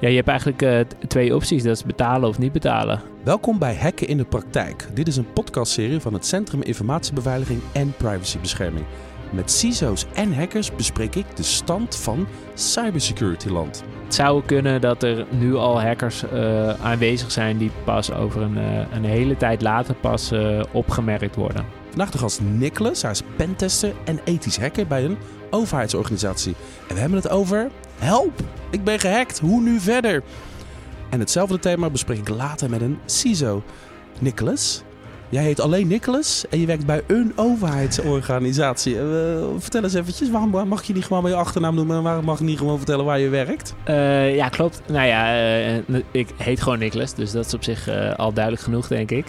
Ja, je hebt eigenlijk eh, twee opties. Dat is betalen of niet betalen. Welkom bij Hacken in de Praktijk. Dit is een podcastserie van het Centrum Informatiebeveiliging en Privacybescherming. Met CISO's en hackers bespreek ik de stand van cybersecurity land. Het zou kunnen dat er nu al hackers eh, aanwezig zijn die pas over een, eh, een hele tijd later pas opgemerkt worden. Vandaag de gast Nicholas, hij is pentester en ethisch hacker bij een overheidsorganisatie. En we hebben het over help, ik ben gehackt, hoe nu verder? En hetzelfde thema bespreek ik later met een CISO. Nicholas, jij heet alleen Nicholas en je werkt bij een overheidsorganisatie. Eh, vertel eens eventjes, waarom mag je niet gewoon bij je achternaam noemen en waarom mag je niet gewoon vertellen waar je werkt? Eh, ja, klopt. Nou ja, eh, ik heet gewoon Nicholas, dus dat is op zich al duidelijk genoeg, denk ik.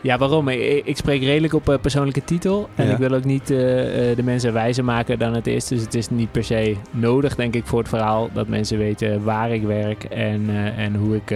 Ja, waarom? Ik, ik spreek redelijk op persoonlijke titel. En Ja. ik wil ook niet de mensen wijzer maken dan het is. Dus het is niet per se nodig, denk ik, voor het verhaal dat mensen weten waar ik werk en, en hoe ik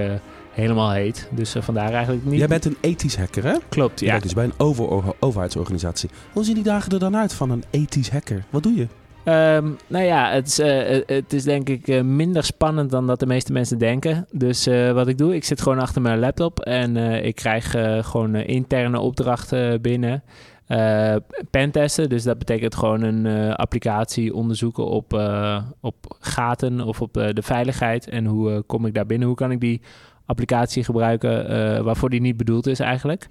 helemaal heet. Dus eh, vandaar eigenlijk niet. Jij bent een ethisch hacker, hè? Klopt, ja. dus bij een over overheidsorganisatie. Hoe zien die dagen er dan uit van een ethisch hacker? Wat doe je? Ehm, nou ja, het is, eh, het is denk ik eh, minder spannend dan dat de meeste mensen denken. Dus eh, wat ik doe, ik zit gewoon achter mijn laptop en eh, ik krijg eh, gewoon eh, interne opdrachten binnen. Eh pentesten, dus dat betekent gewoon een eh, applicatie onderzoeken op, eh, op gaten of op eh, de veiligheid. En hoe eh, kom ik daar binnen? Hoe kan ik die applicatie gebruiken eh, waarvoor die niet bedoeld is eigenlijk?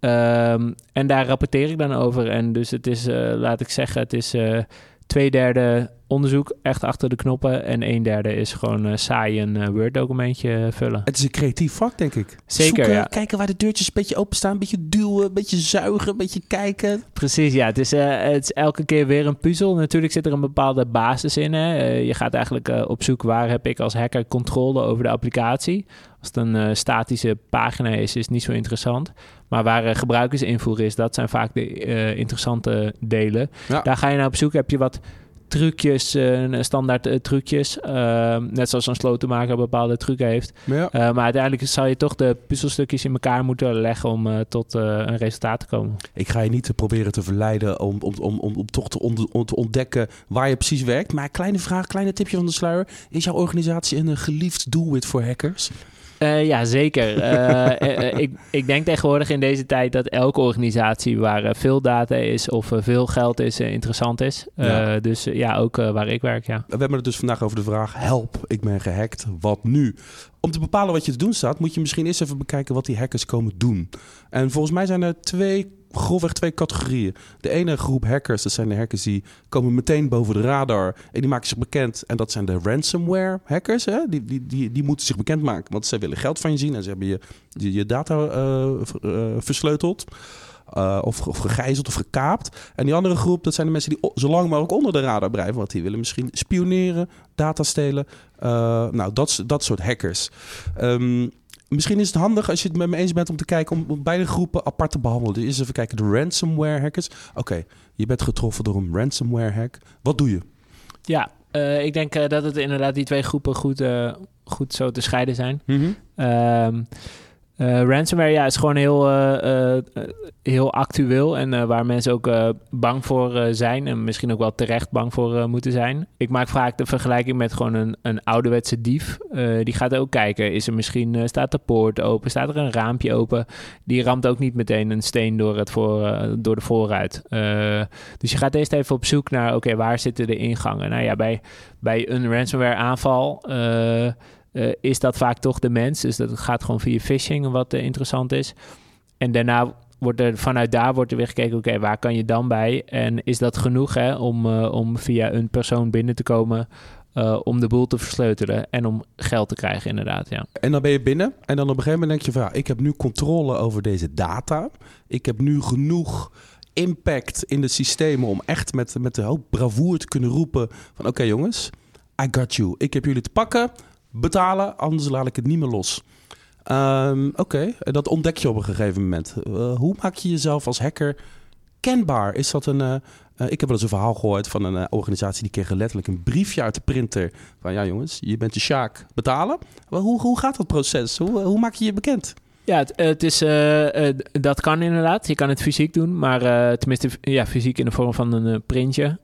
Ehm, en daar rapporteer ik dan over. En dus het is, eh, laat ik zeggen, het is eh, twee derde onderzoek echt achter de knoppen. En een derde is gewoon saai een eh, Word-documentje vullen. Het is een creatief vak, denk ik. Zeker, Zoeken, ja. kijken waar de deurtjes een beetje openstaan. Een beetje duwen, een beetje zuigen, een beetje kijken. Precies, ja. Het is, het is elke keer weer een puzzel. Natuurlijk zit er een bepaalde basis in. Hè. Je gaat eigenlijk op zoek waar heb ik als hacker controle over de applicatie. Als het een eh, statische pagina is, is het niet zo interessant. Maar waar eh, gebruikersinvoer is, dat zijn vaak de eh, interessante delen. Ja. Daar ga je naar op zoek. Heb je wat trucjes, standaard trucjes. Eh, net zoals een slotenmaker een bepaalde truc heeft. Maar ja, maar uiteindelijk zal je toch de puzzelstukjes in elkaar moeten leggen om tot een resultaat te komen. ik ga je niet te proberen te verleiden om, om, om, om, om toch te, om te ontdekken waar je precies werkt. Maar kleine vraag, kleine tipje van de sluier. Is jouw organisatie een geliefd doelwit voor hackers? Eh, ja, zeker. Eh, eh, ik, ik denk tegenwoordig in deze tijd dat elke organisatie waar veel data is of veel geld is, interessant is. Ja. Dus ja, ook waar ik werk, ja. We hebben het dus vandaag over de vraag: help, ik ben gehackt, wat nu? Om te bepalen wat je te doen staat, moet je misschien eerst even bekijken wat die hackers komen doen. En volgens mij zijn er twee, grofweg twee categorieën. De ene groep hackers, dat zijn de hackers die komen meteen boven de radar en die maken zich bekend. En dat zijn de ransomware hackers. Hè? Die, die, die, die moeten zich bekendmaken, want ze willen geld van je zien en ze hebben je, je, data eh, eh, versleuteld. eh, of, of gegijzeld of gekaapt. En die andere groep, dat zijn de mensen die zo lang mogelijk onder de radar blijven. Want die willen misschien spioneren, data stelen. Nou, dat, dat soort hackers. Ehm, misschien is het handig als je het met me eens bent om te kijken om, beide groepen apart te behandelen. Dus eerst even kijken, de ransomware hackers. Oké, je bent getroffen door een ransomware hack. Wat doe je? Ja, eh, ik denk eh, dat het inderdaad die twee groepen goed, eh, goed zo te scheiden zijn. Ehm, eh, ransomware ja, is gewoon heel, eh, eh, heel actueel en waar mensen ook bang voor zijn en misschien ook wel terecht bang voor moeten zijn. Ik maak vaak de vergelijking met gewoon een, een ouderwetse dief. Die gaat ook kijken, is er misschien, staat de poort open, staat er een raampje open. Die ramt ook niet meteen een steen door, het voor, door de voorruit. Dus je gaat eerst even op zoek naar, oké, waar zitten de ingangen? Nou ja, bij, bij een ransomware aanval... eh, is dat vaak toch de mens. Dus dat gaat gewoon via phishing, wat eh, interessant is. En daarna wordt er vanuit daar wordt er weer gekeken, oké, waar kan je dan bij? En is dat genoeg hè, om, eh, om via een persoon binnen te komen om de boel te versleutelen en om geld te krijgen, inderdaad, ja. En dan ben je binnen. En dan op een gegeven moment denk je van... Ja, ik heb nu controle over deze data. Ik heb nu genoeg impact in de systemen... om echt met, met de hoop bravoer te kunnen roepen... van oké jongens, I got you. Ik heb jullie te pakken, betalen, anders laat ik het niet meer los. Ehm, oké, dat ontdek je op een gegeven moment. Eh, hoe maak je jezelf als hacker kenbaar? Is dat een... eh, eh, ik heb wel eens een verhaal gehoord van een organisatie... die kreeg letterlijk een briefje uit de printer... van ja jongens, je bent de Sjaak, betalen. Maar hoe, hoe gaat dat proces? Hoe, hoe maak je je bekend? Ja, het, is, uh, dat kan inderdaad. Je kan het fysiek doen, maar uh, tenminste ja, fysiek in de vorm van een printje.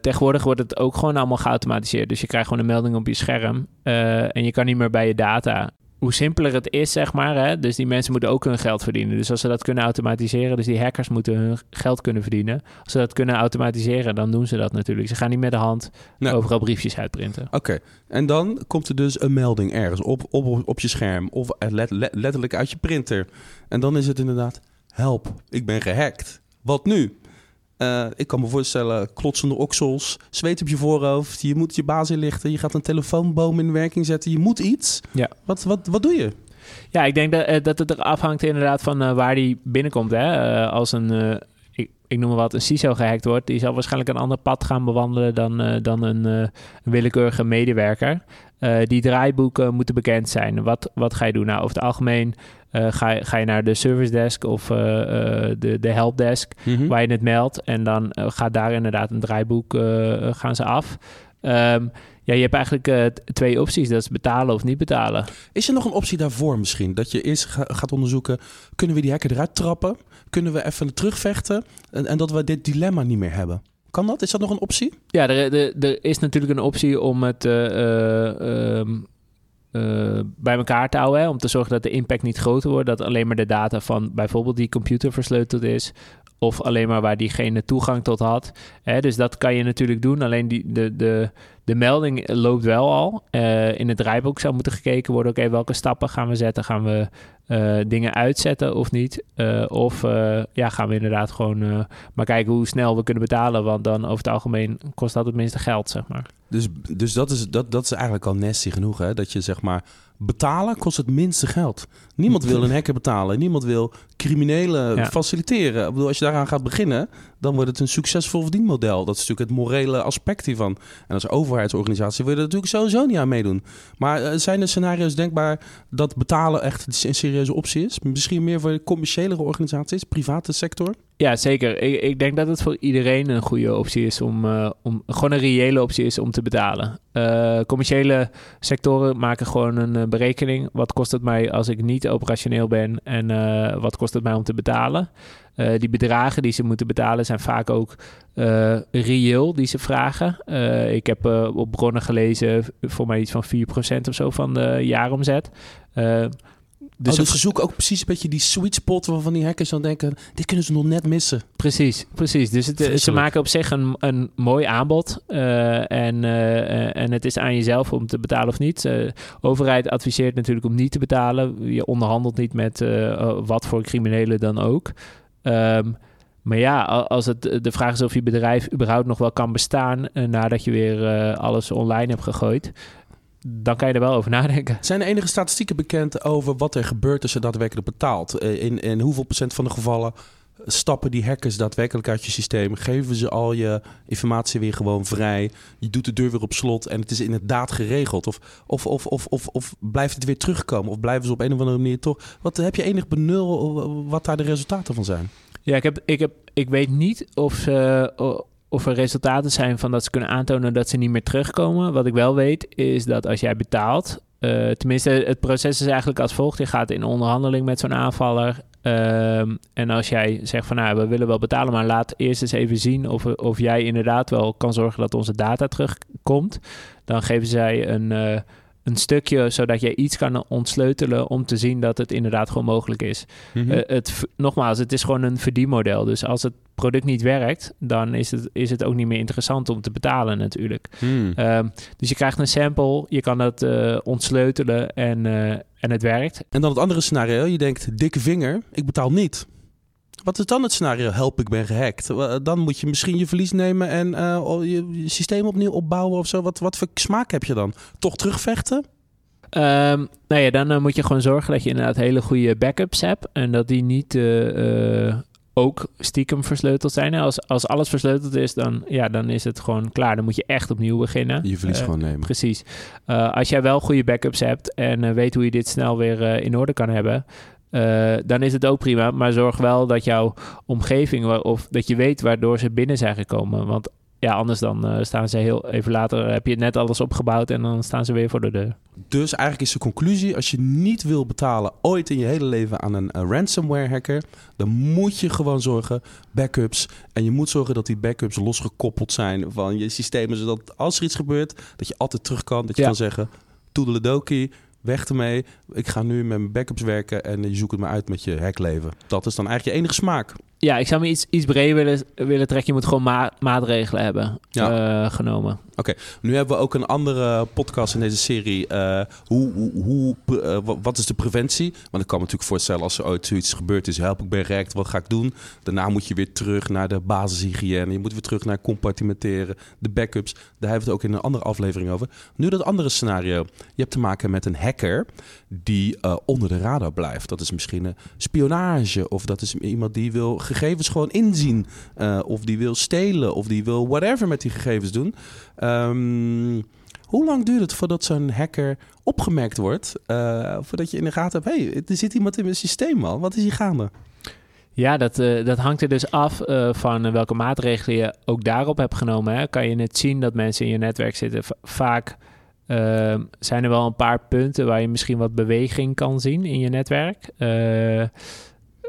tegenwoordig wordt het ook gewoon allemaal geautomatiseerd. Dus je krijgt gewoon een melding op je scherm en je kan niet meer bij je data hoe simpeler het is, zeg maar. Hè? Dus die mensen moeten ook hun geld verdienen. Dus als ze dat kunnen automatiseren, dus die hackers moeten hun geld kunnen verdienen. Als ze dat kunnen automatiseren, dan doen ze dat natuurlijk. Ze gaan niet met de hand overal briefjes uitprinten. Oké, en dan komt er dus een melding ergens op, op, op je scherm of letterlijk uit je printer. En dan is het inderdaad, help, ik ben gehackt. Wat nu? Uh, ik kan me voorstellen, klotsende oksels, zweet op je voorhoofd. Je moet je baas inlichten. Je gaat een telefoonboom in werking zetten. Je moet iets. Ja. Wat, wat, wat doe je? Ja, ik denk dat, eh, dat het er afhangt inderdaad van uh, waar die binnenkomt. Hè? Uh, als een, ik, noem maar wat, een CISO gehackt wordt... die zal waarschijnlijk een ander pad gaan bewandelen dan, dan een, een, willekeurige medewerker. die draaiboeken moeten bekend zijn. Wat, wat ga je doen? Nou, over het algemeen ga, je, ga je naar de service desk of de, de helpdesk mm waar je het meldt. En dan gaat daar inderdaad een draaiboek gaan ze af. Um, ja, je hebt eigenlijk twee opties. Dat is betalen of niet betalen. Is er nog een optie daarvoor misschien? Dat je eerst gaat onderzoeken, kunnen we die hacker eruit trappen? Kunnen we even terugvechten? En, en dat we dit dilemma niet meer hebben? Kan dat? Is dat nog een optie? Ja, er, er, is natuurlijk een optie om het... Uh, uh, bij elkaar te houden. Hè, om te zorgen dat de impact niet groter wordt. Dat alleen maar de data van bijvoorbeeld die computer versleuteld is. Of alleen maar waar diegene toegang tot had. Hè, dus dat kan je natuurlijk doen. Alleen die, de, de, de melding loopt wel al. Uh, in het draaiboek zou moeten gekeken worden. Oké, welke stappen gaan we zetten? Gaan we uh, dingen uitzetten of niet? Uh, of ja, gaan we inderdaad gewoon maar kijken hoe snel we kunnen betalen. Want dan over het algemeen kost dat het minste geld, zeg maar. Dus, dus dat, is, dat, dat is eigenlijk al nasty genoeg, hè? Dat je zeg maar betalen kost het minste geld. Niemand wil een hacker betalen. Niemand wil criminelen faciliteren. Ik bedoel, als je daaraan gaat beginnen, dan wordt het een succesvol verdienmodel. Dat is natuurlijk het morele aspect hiervan. En als overheidsorganisatie wil je natuurlijk sowieso niet aan meedoen. Maar uh, zijn er scenario's denkbaar dat betalen echt een serieuze optie is? Misschien meer voor commerciële organisaties, private sector? Ja, zeker. Ik, ik, denk dat het voor iedereen een goede optie is om, uh, om gewoon een reële optie is om te betalen. Uh, commerciële sectoren maken gewoon een berekening. Wat kost het mij als ik niet operationeel ben en wat kost het mij om te betalen? Die bedragen die ze moeten betalen zijn vaak ook reëel die ze vragen. ik heb op bronnen gelezen voor mij iets van 4% of zo van de jaaromzet. Dus, oh, dus ze zoeken ook precies een beetje die sweet spot waarvan die hackers dan denken, dit kunnen ze nog net missen. Precies, precies. Dus het, ze maken op zich een, een mooi aanbod uh, en, uh, en het is aan jezelf om te betalen of niet. Uh, overheid adviseert natuurlijk om niet te betalen. Je onderhandelt niet met wat voor criminelen dan ook. Um, maar ja, als het de vraag is of je bedrijf überhaupt nog wel kan bestaan nadat je weer alles online hebt gegooid, dan kan je er wel over nadenken. Zijn er enige statistieken bekend over wat er gebeurt als je daadwerkelijk betaalt? Eh, in, in hoeveel procent van de gevallen stappen die hackers daadwerkelijk uit je systeem? Geven ze al je informatie weer gewoon vrij? Je doet de deur weer op slot en het is inderdaad geregeld? Of, of, of, of, of, of blijft het weer terugkomen? Of blijven ze op een of andere manier toch... Wat, heb je enig benul wat daar de resultaten van zijn? Ja, ik, heb, ik, heb, ik weet niet of ze of er resultaten zijn van dat ze kunnen aantonen dat ze niet meer terugkomen. Wat ik wel weet is dat als jij betaalt, uh, tenminste het proces is eigenlijk als volgt. Je gaat in onderhandeling met zo'n aanvaller. Um, en als jij zegt van nou, we willen wel betalen, maar laat eerst eens even zien of, of jij inderdaad wel kan zorgen dat onze data terugkomt. Dan geven zij een, uh, een stukje zodat je iets kan ontsleutelen om te zien dat het inderdaad gewoon mogelijk is. Mm het, nogmaals, het is gewoon een verdienmodel. Dus als het product niet werkt, dan is het, is het ook niet meer interessant om te betalen natuurlijk. Hmm. Ehm, dus je krijgt een sample, je kan dat uh, ontsleutelen en, en het werkt. En dan het andere scenario, je denkt dikke vinger, ik betaal niet. Wat is dan het scenario? Help, ik ben gehackt. Dan moet je misschien je verlies nemen en uh, je, systeem opnieuw opbouwen of zo. Wat, wat voor smaak heb je dan? Toch terugvechten? Um, nou ja, dan uh, moet je gewoon zorgen dat je inderdaad hele goede backups hebt. En dat die niet uh, ook stiekem versleuteld zijn. Als, als alles versleuteld is, dan, ja, dan is het gewoon klaar. Dan moet je echt opnieuw beginnen. Je verlies gewoon nemen. Precies. als jij wel goede backups hebt en weet hoe je dit snel weer in orde kan hebben... Dan is het ook prima. Maar zorg wel dat jouw omgeving, of dat je weet waardoor ze binnen zijn gekomen. Want ja, anders dan staan ze heel even later, heb je net alles opgebouwd en dan staan ze weer voor de deur. Dus eigenlijk is de conclusie: als je niet wil betalen ooit in je hele leven aan een, ransomware hacker, dan moet je gewoon zorgen backups. En je moet zorgen dat die backups losgekoppeld zijn van je systemen, zodat als er iets gebeurt, dat je altijd terug kan. Dat je kan zeggen: toedeledokie, weg ermee. Ik ga nu met mijn backups werken en je zoekt het maar uit met je hackleven. Dat is dan eigenlijk je enige smaak. Ja, ik zou me iets, iets breder willen, willen trekken. Je moet gewoon maatregelen hebben eh, genomen. Oké, nu hebben we ook een andere podcast in deze serie. Uh, hoe, hoe, hoe uh, wat is de preventie? Want ik kan me natuurlijk voorstellen als er ooit zoiets gebeurd is. Help, ik ben rekt, wat ga ik doen? Daarna moet je weer terug naar de basishygiëne. Je moet weer terug naar compartimenteren, de backups. Daar hebben we het ook in een andere aflevering over. Nu dat andere scenario. Je hebt te maken met een hacker die onder de radar blijft. Dat is misschien een spionage of dat is iemand die wil gegevens gewoon inzien. Uh, of die wil stelen of die wil whatever met die gegevens doen. Um, hoe lang duurt het voordat zo'n hacker opgemerkt wordt? Uh, voordat je in de gaten hebt, hey, er zit iemand in mijn systeem al. Wat is hier gaande? Ja, dat, uh, dat hangt er dus af van welke maatregelen je ook daarop hebt genomen. Hè. Kan je net zien dat mensen in je netwerk zitten? Vaak uh, zijn er wel een paar punten waar je misschien wat beweging kan zien in je netwerk.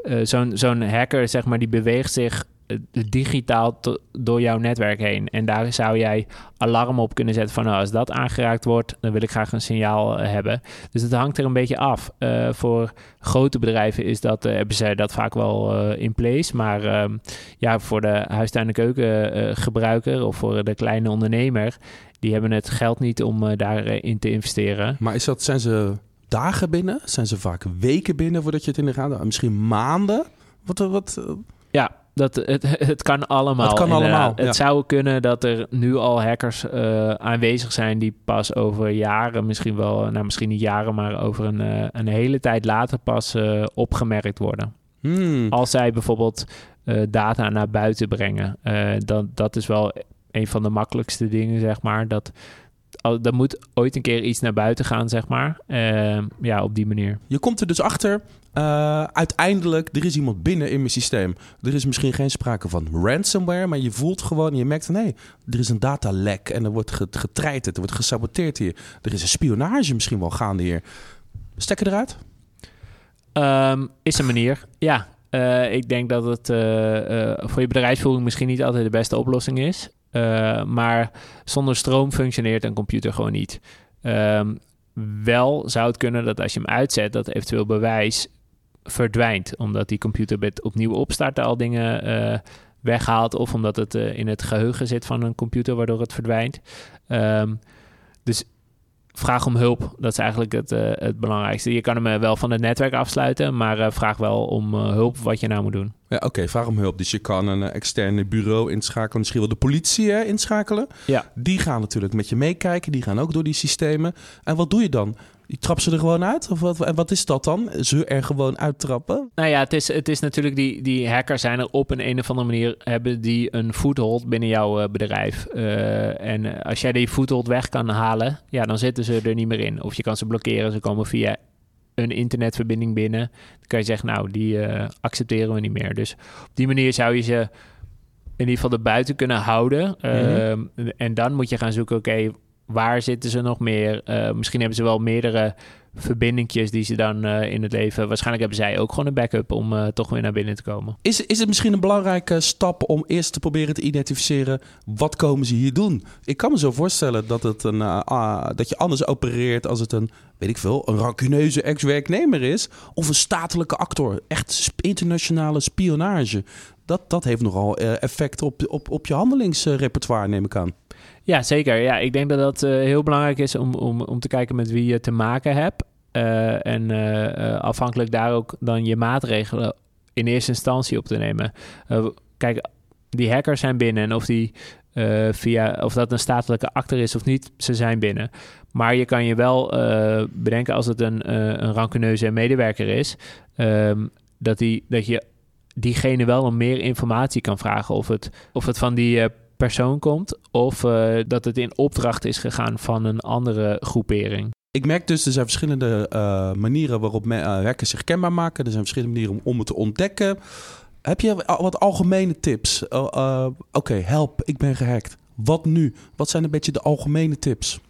Uh, zo'n zo'n hacker, zeg maar, die beweegt zich eh, digitaal door jouw netwerk heen. En daar zou jij alarm op kunnen zetten van nou, als dat aangeraakt wordt, dan wil ik graag een signaal uh, hebben. Dus het hangt er een beetje af. Voor grote bedrijven is dat, hebben zij dat vaak wel in place. Maar ehm, ja, voor de huistuin- en keukengebruiker of voor de kleine ondernemer, die hebben het geld niet om daarin te investeren. Maar is dat, zijn ze dagen binnen? Zijn ze vaak weken binnen voordat je het in de gaten Misschien maanden? Wat, wat, Ja, dat, het, het kan allemaal. Het kan allemaal. Het zou kunnen dat er nu al hackers uh, aanwezig zijn die pas over jaren, misschien wel, nou misschien niet jaren, maar over een, uh, een hele tijd later pas uh, opgemerkt worden. Hmm. Als zij bijvoorbeeld data naar buiten brengen. dan, dat is wel een van de makkelijkste dingen, zeg maar. Dat er moet ooit een keer iets naar buiten gaan, zeg maar. Uh, ja, op die manier. Je komt er dus achter, uh, uiteindelijk, er is iemand binnen in mijn systeem. Er is misschien geen sprake van ransomware, maar je voelt gewoon, je merkt, nee, er is een datalek en er wordt getreiterd, er wordt gesaboteerd hier. Er is een spionage misschien wel gaande hier. Stekken eruit? Um, is een manier, ja. Uh, ik denk dat het uh, voor je bedrijfsvoering misschien niet altijd de beste oplossing is. Uh, maar zonder stroom functioneert een computer gewoon niet. Um, wel zou het kunnen dat als je hem uitzet, dat eventueel bewijs verdwijnt. Omdat die computer met opnieuw opstarten al dingen uh, weghaalt. Of omdat het uh, in het geheugen zit van een computer, waardoor het verdwijnt. Um, dus vraag om hulp. Dat is eigenlijk het, uh, het belangrijkste. Je kan hem eh, wel van het netwerk afsluiten, maar uh, vraag wel om hulp wat je nou moet doen. Ja, oké, vraag om hulp. Dus je kan een externe bureau inschakelen, misschien wel de politie hè, inschakelen. Ja. Die gaan natuurlijk met je meekijken, die gaan ook door die systemen. En wat doe je dan? Die trap ze er gewoon uit? Of wat, en wat is dat dan? Ze er gewoon uittrappen? Nou ja, het is, het is natuurlijk die, die hackers zijn er op een, een of andere manier... hebben die een foothold binnen jouw uh, bedrijf. Uh, en als jij die foothold weg kan halen... ja, dan zitten ze er niet meer in. Of je kan ze blokkeren. Ze komen via een internetverbinding binnen. Dan kan je zeggen, nou, die uh, accepteren we niet meer. Dus op die manier zou je ze in ieder geval erbuiten kunnen houden. Mm -hmm. En dan moet je gaan zoeken, oké waar zitten ze nog meer? Uh, misschien hebben ze wel meerdere verbindingjes die ze dan uh, in het leven... Waarschijnlijk hebben zij ook gewoon een backup om uh, toch weer naar binnen te komen. Is, is het misschien een belangrijke stap om eerst te proberen te identificeren... wat komen ze hier doen? Ik kan me zo voorstellen dat, het een, uh, dat je anders opereert als het een... weet ik veel, een rancuneuze ex-werknemer is... of een statelijke actor. Echt internationale spionage. Dat, dat heeft nogal effect op, op, op je handelingsrepertoire, neem ik aan. Ja, zeker. Ja, ik denk dat dat uh, heel belangrijk is om, om, om te kijken met wie je te maken hebt. Uh, en afhankelijk daar ook dan je maatregelen in eerste instantie op te nemen. kijk, die hackers zijn binnen en of die via of dat een statelijke actor is of niet, ze zijn binnen. Maar je kan je wel bedenken als het een, een rancuneuze medewerker is, um, dat, die, dat je diegene wel om meer informatie kan vragen of het, of het van die persoon komt of dat het in opdracht is gegaan van een andere groepering. Ik merk dus, er zijn verschillende manieren waarop hackers zich kenbaar maken. Er zijn verschillende manieren om, om het te ontdekken. Heb je wat algemene tips? Oké, okay, help, ik ben gehackt. Wat nu? Wat zijn een beetje de algemene tips?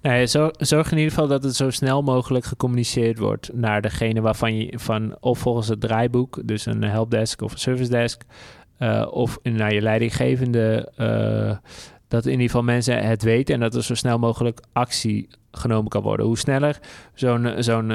Nee, zorg, zorg in ieder geval dat het zo snel mogelijk gecommuniceerd wordt naar degene waarvan je van of volgens het draaiboek, dus een helpdesk of een service desk, uh, of naar je leidinggevende, dat in ieder geval mensen het weten en dat er zo snel mogelijk actie genomen kan worden. Hoe sneller zo'n zo'n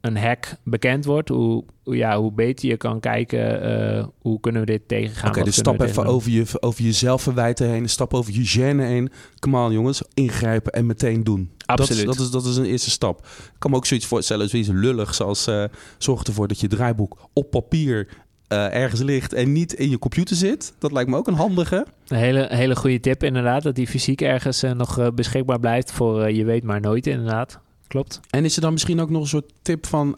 een hack bekend wordt, hoe, ja, hoe beter je kan kijken uh, hoe kunnen we dit tegengaan. Oké, okay, dus stap even over, je, over je zelfverwijten heen, stap over je gêne heen. Come on jongens, ingrijpen en meteen doen. Absoluut. Dat, dat, is, dat is een eerste stap. Ik kan me ook zoiets voorstellen, zoiets lullig, zoals uh, zorg ervoor dat je draaiboek op papier uh, ergens ligt en niet in je computer zit. Dat lijkt me ook een handige. Een hele, hele goede tip inderdaad, dat die fysiek ergens nog beschikbaar blijft voor je weet maar nooit inderdaad. Klopt. En is er dan misschien ook nog een soort tip van...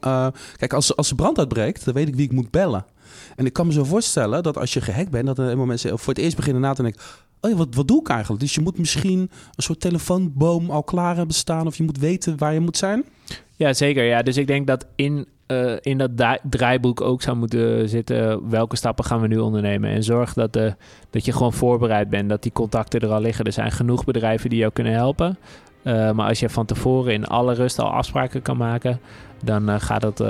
kijk, als, als de brand uitbreekt, dan weet ik wie ik moet bellen. En ik kan me zo voorstellen dat als je gehackt bent... dat er helemaal mensen voor het eerst beginnen na te denken... Oh ja, wat, wat doe ik eigenlijk? Dus je moet misschien een soort telefoonboom al klaar hebben staan... of je moet weten waar je moet zijn? Ja, zeker. Ja. Dus ik denk dat in uh, in dat draaiboek ook zou moeten zitten. Welke stappen gaan we nu ondernemen? En zorg dat, de, dat je gewoon voorbereid bent. Dat die contacten er al liggen. Er zijn genoeg bedrijven die jou kunnen helpen. Uh, maar als je van tevoren in alle rust al afspraken kan maken, dan uh, gaat het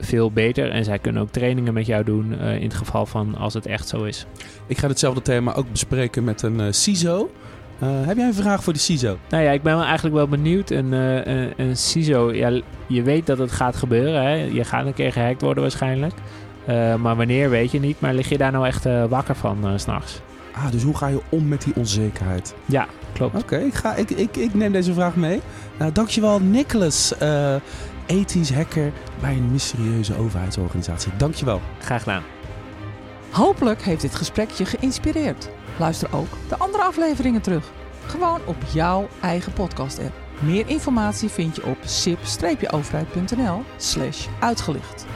veel beter. En zij kunnen ook trainingen met jou doen in het geval van als het echt zo is. Ik ga hetzelfde thema ook bespreken met een CISO. Heb jij een vraag voor de CISO? Nou ja, ik ben wel eigenlijk wel benieuwd. Een, een, een CISO, ja, je weet dat het gaat gebeuren. Hè? Je gaat een keer gehackt worden waarschijnlijk. Maar wanneer weet je niet. Maar lig je daar nou echt wakker van s s'nachts? Ah, dus hoe ga je om met die onzekerheid? Ja, klopt. Oké, okay, ik, ga, ik, ik, ik neem deze vraag mee. Nou, dankjewel Nicholas, ethisch hacker bij een mysterieuze overheidsorganisatie. Dankjewel. Graag gedaan. Hopelijk heeft dit gesprek je geïnspireerd. Luister ook de andere afleveringen terug. Gewoon op jouw eigen podcast-app. Meer informatie vind je op sip-overheid.nl slash uitgelicht.